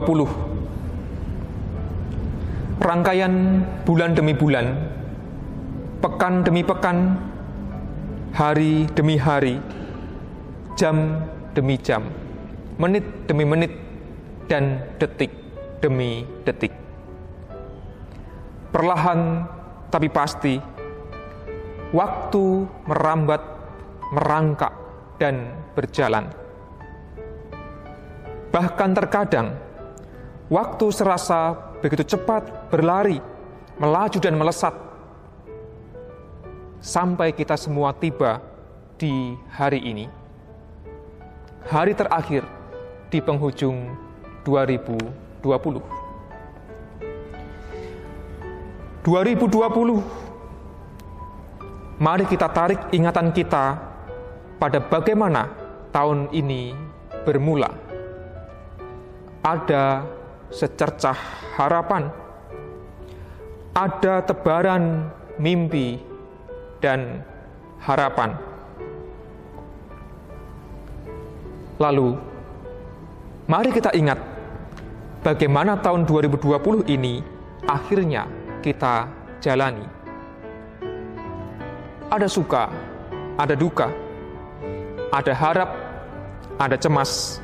2020 Rangkaian bulan demi bulan Pekan demi pekan Hari demi hari Jam demi jam Menit demi menit Dan detik demi detik. Perlahan tapi pasti Waktu merambat, merangkak, dan berjalan. Bahkan terkadang, waktu serasa begitu cepat berlari, melaju dan melesat, sampai kita semua tiba di hari ini. Hari terakhir di penghujung 2020. 2020, mari kita tarik ingatan kita pada bagaimana tahun ini bermula ada secercah harapan, ada tebaran mimpi dan harapan. Lalu, mari kita ingat bagaimana tahun 2020 ini akhirnya kita jalani. Ada suka, ada duka, ada harap, ada cemas,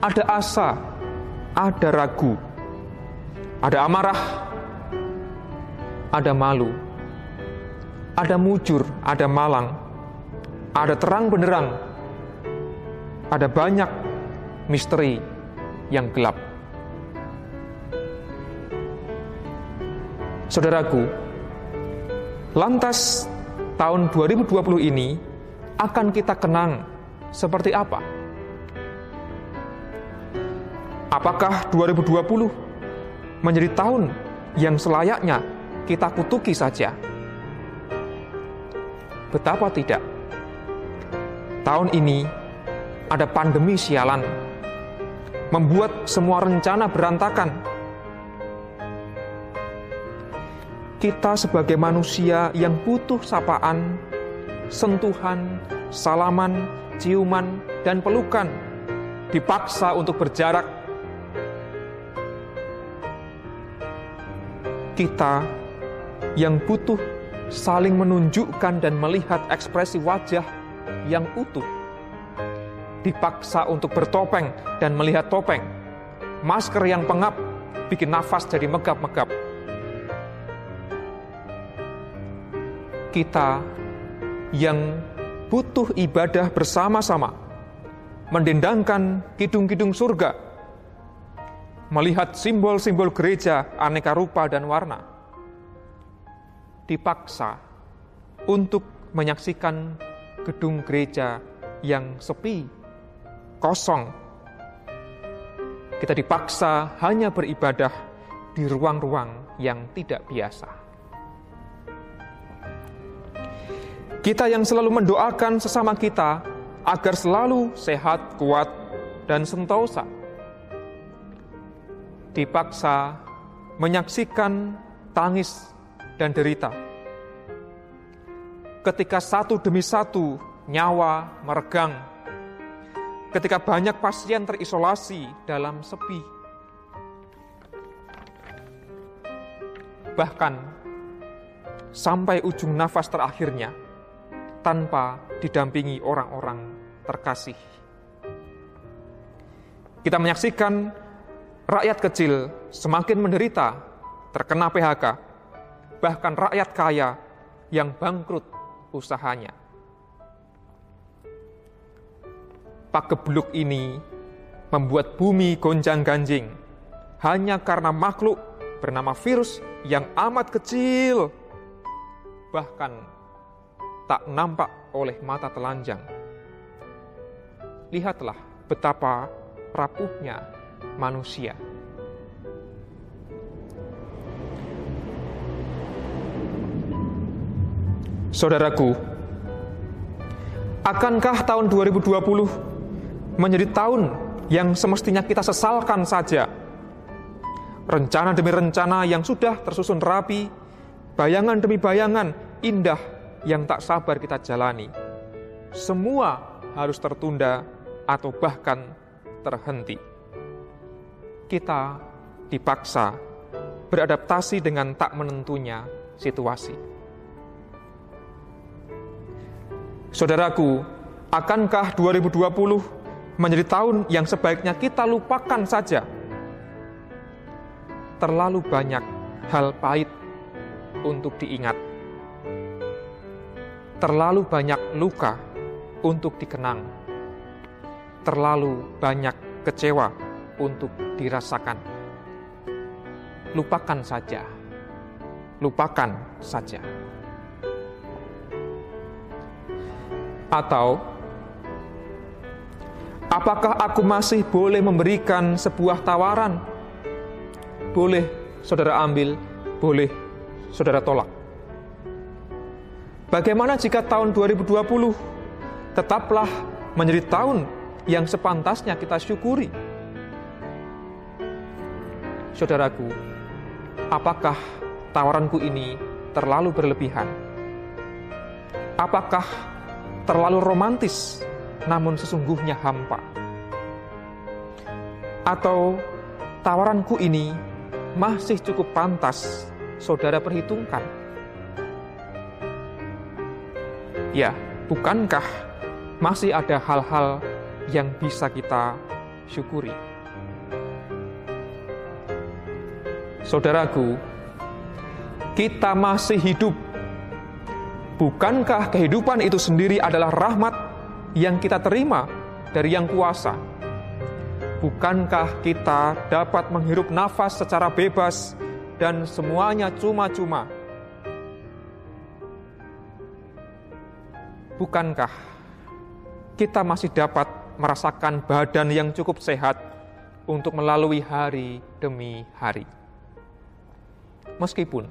ada asa, ada ragu, ada amarah, ada malu, ada mujur, ada malang, ada terang benderang, ada banyak misteri yang gelap. Saudaraku, lantas tahun 2020 ini akan kita kenang seperti apa? Apakah 2020 menjadi tahun yang selayaknya kita kutuki saja? Betapa tidak. Tahun ini ada pandemi sialan, membuat semua rencana berantakan. Kita sebagai manusia yang butuh sapaan, sentuhan, salaman, ciuman, dan pelukan dipaksa untuk berjarak kita yang butuh saling menunjukkan dan melihat ekspresi wajah yang utuh, dipaksa untuk bertopeng dan melihat topeng, masker yang pengap bikin nafas jadi megap-megap. Kita yang butuh ibadah bersama-sama, mendendangkan kidung-kidung surga, melihat simbol-simbol gereja aneka rupa dan warna, dipaksa untuk menyaksikan gedung gereja yang sepi, kosong. Kita dipaksa hanya beribadah di ruang-ruang yang tidak biasa. Kita yang selalu mendoakan sesama kita agar selalu sehat, kuat, dan sentosa dipaksa menyaksikan tangis dan derita. Ketika satu demi satu nyawa meregang, ketika banyak pasien terisolasi dalam sepi, bahkan sampai ujung nafas terakhirnya tanpa didampingi orang-orang terkasih. kita menyaksikan rakyat kecil semakin menderita, terkena PHK, bahkan rakyat kaya yang bangkrut usahanya. Pagebluk ini membuat bumi gonjang-ganjing hanya karena makhluk bernama virus yang amat kecil, bahkan tak nampak oleh mata telanjang. Lihatlah betapa rapuhnya manusia. Saudaraku, akankah tahun 2020 menjadi tahun yang semestinya kita sesalkan saja? Rencana demi rencana yang sudah tersusun rapi, bayangan demi bayangan indah yang tak sabar kita jalani. Semua harus tertunda atau bahkan terhenti. Kita dipaksa beradaptasi dengan tak menentunya situasi. Saudaraku, akankah 2020 menjadi tahun yang sebaiknya kita lupakan saja? Terlalu banyak hal pahit untuk diingat. Terlalu banyak luka untuk dikenang terlalu banyak kecewa untuk dirasakan. Lupakan saja, lupakan saja. Atau, apakah aku masih boleh memberikan sebuah tawaran? Boleh saudara ambil, boleh saudara tolak. Bagaimana jika tahun 2020 tetaplah menjadi tahun yang sepantasnya kita syukuri. Saudaraku, apakah tawaranku ini terlalu berlebihan? Apakah terlalu romantis namun sesungguhnya hampa? Atau tawaranku ini masih cukup pantas saudara perhitungkan? Ya, bukankah masih ada hal-hal yang bisa kita syukuri. Saudaraku, kita masih hidup. Bukankah kehidupan itu sendiri adalah rahmat yang kita terima dari Yang Kuasa? Bukankah kita dapat menghirup nafas secara bebas dan semuanya cuma-cuma? Bukankah kita masih dapat merasakan badan yang cukup sehat untuk melalui hari demi hari. Meskipun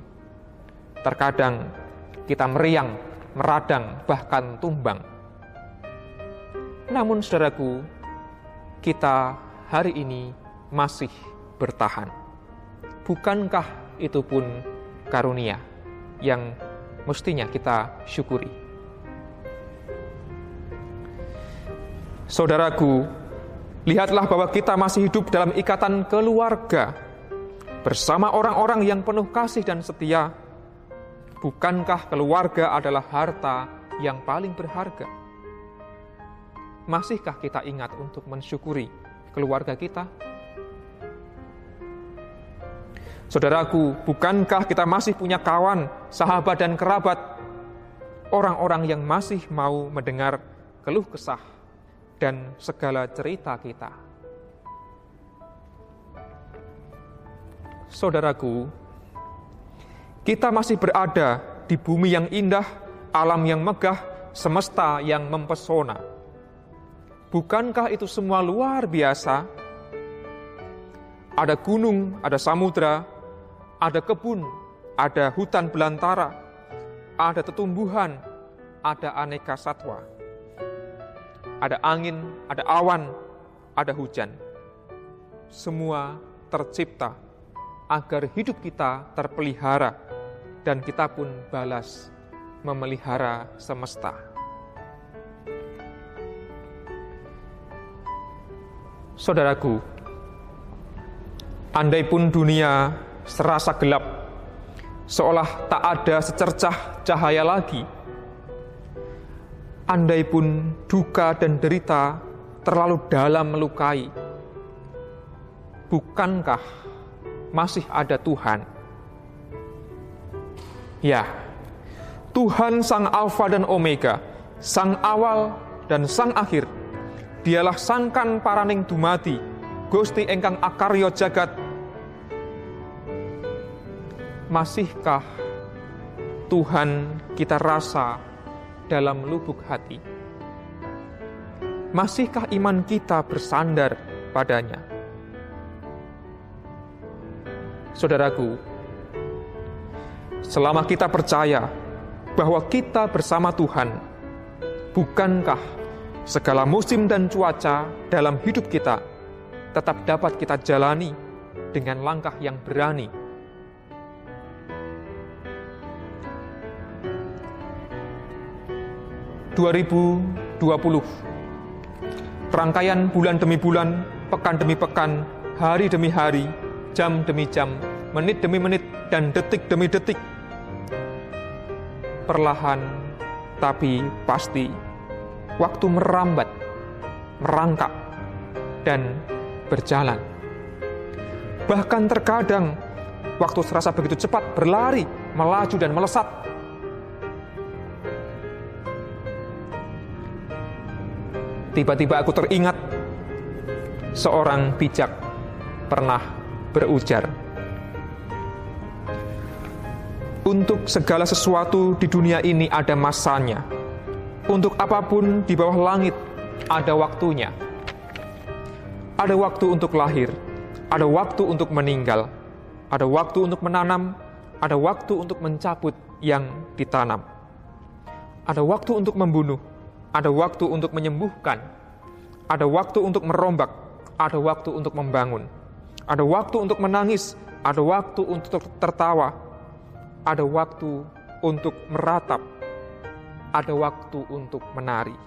terkadang kita meriang, meradang, bahkan tumbang. Namun saudaraku, kita hari ini masih bertahan. Bukankah itu pun karunia yang mestinya kita syukuri? Saudaraku, lihatlah bahwa kita masih hidup dalam ikatan keluarga bersama orang-orang yang penuh kasih dan setia. Bukankah keluarga adalah harta yang paling berharga? Masihkah kita ingat untuk mensyukuri keluarga kita? Saudaraku, bukankah kita masih punya kawan, sahabat, dan kerabat, orang-orang yang masih mau mendengar keluh kesah dan segala cerita kita. Saudaraku, kita masih berada di bumi yang indah, alam yang megah, semesta yang mempesona. Bukankah itu semua luar biasa? Ada gunung, ada samudra, ada kebun, ada hutan belantara, ada tetumbuhan, ada aneka satwa ada angin, ada awan, ada hujan. Semua tercipta agar hidup kita terpelihara dan kita pun balas memelihara semesta. Saudaraku, andai pun dunia serasa gelap, seolah tak ada secercah cahaya lagi, andai pun duka dan derita terlalu dalam melukai, bukankah masih ada Tuhan? Ya, Tuhan Sang Alfa dan Omega, Sang Awal dan Sang Akhir. Dialah sangkan paraning dumati, Gusti engkang akaryo jagat. Masihkah Tuhan kita rasa dalam lubuk hati? Masihkah iman kita bersandar padanya? Saudaraku, selama kita percaya bahwa kita bersama Tuhan, bukankah segala musim dan cuaca dalam hidup kita tetap dapat kita jalani dengan langkah yang berani. ...2020... ...rangkaian bulan demi bulan... ...pekan demi pekan... ...hari demi hari... ...jam demi jam... ...menit demi menit... ...dan detik demi detik... ...perlahan... ...tapi pasti waktu merambat, merangkak, dan berjalan. Bahkan terkadang waktu serasa begitu cepat berlari, melaju dan melesat. Tiba-tiba aku teringat seorang bijak pernah berujar, "Untuk segala sesuatu di dunia ini ada masanya." Untuk apa pun di bawah langit ada waktunya. Ada waktu untuk lahir, ada waktu untuk meninggal, ada waktu untuk menanam, ada waktu untuk mencabut yang ditanam. Ada waktu untuk membunuh, ada waktu untuk menyembuhkan, ada waktu untuk merombak, ada waktu untuk membangun, ada waktu untuk menangis, ada waktu untuk tertawa, ada waktu untuk meratap, ada waktu untuk menari.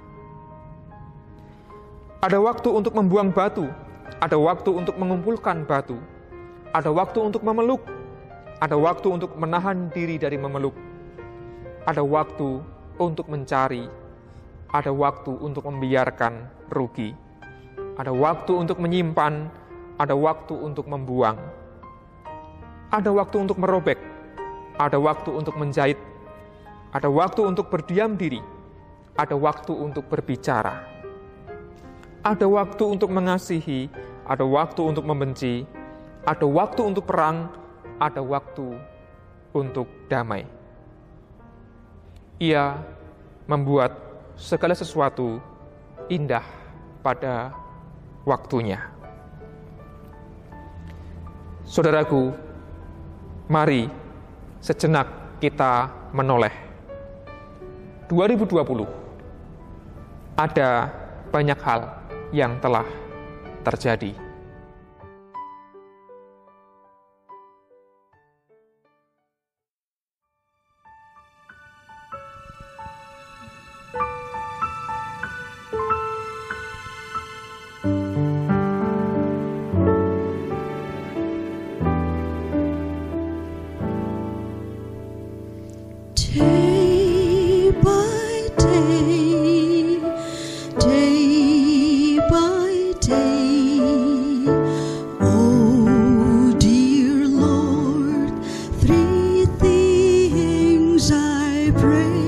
Ada waktu untuk membuang batu, ada waktu untuk mengumpulkan batu, ada waktu untuk memeluk, ada waktu untuk menahan diri dari memeluk, ada waktu untuk mencari, ada waktu untuk membiarkan rugi, ada waktu untuk menyimpan, ada waktu untuk membuang, ada waktu untuk merobek, ada waktu untuk menjahit, ada waktu untuk berdiam diri, ada waktu untuk berbicara, ada waktu untuk mengasihi, ada waktu untuk membenci, ada waktu untuk perang, ada waktu untuk damai. Ia membuat segala sesuatu indah pada waktunya. Saudaraku, mari sejenak kita menoleh 2020 ada banyak hal yang telah terjadi. dream.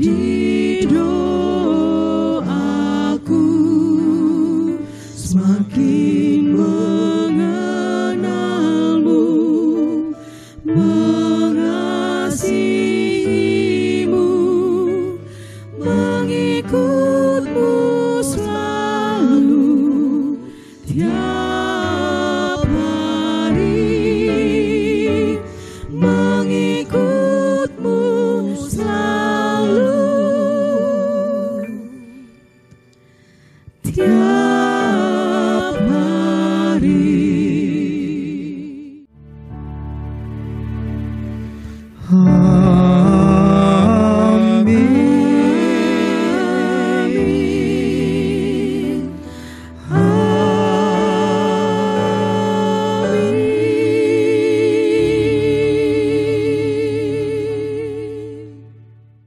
dear.